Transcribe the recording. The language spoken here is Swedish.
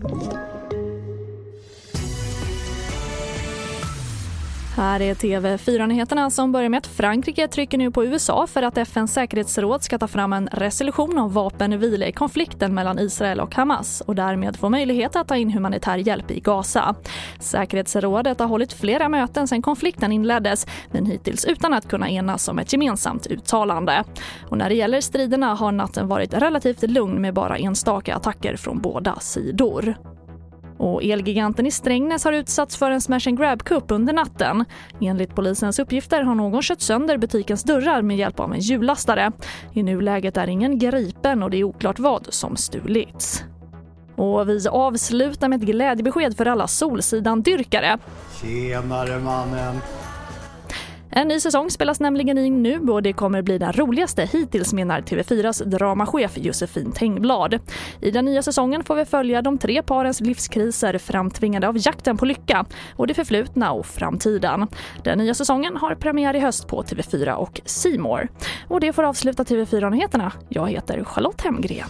Thank you. Här är TV4-nyheterna som börjar med att Frankrike trycker nu på USA för att FNs säkerhetsråd ska ta fram en resolution om vapenvila i konflikten mellan Israel och Hamas och därmed få möjlighet att ta in humanitär hjälp i Gaza. Säkerhetsrådet har hållit flera möten sedan konflikten inleddes men hittills utan att kunna enas om ett gemensamt uttalande. Och när det gäller striderna har natten varit relativt lugn med bara enstaka attacker från båda sidor. Och Elgiganten i Strängnäs har utsatts för en smash and grab-kupp under natten. Enligt polisens uppgifter har någon kört sönder butikens dörrar med hjälp av en hjullastare. I nuläget är ingen gripen och det är oklart vad som stulits. Och vi avslutar med ett glädjebesked för alla Solsidan-dyrkare. Tjenare mannen! En ny säsong spelas nämligen in nu och det kommer bli den roligaste hittills menar TV4s dramachef Josefin Tengblad. I den nya säsongen får vi följa de tre parens livskriser framtvingade av jakten på lycka och det förflutna och framtiden. Den nya säsongen har premiär i höst på TV4 och Simor. Och det får avsluta TV4-nyheterna. Jag heter Charlotte Hemgren.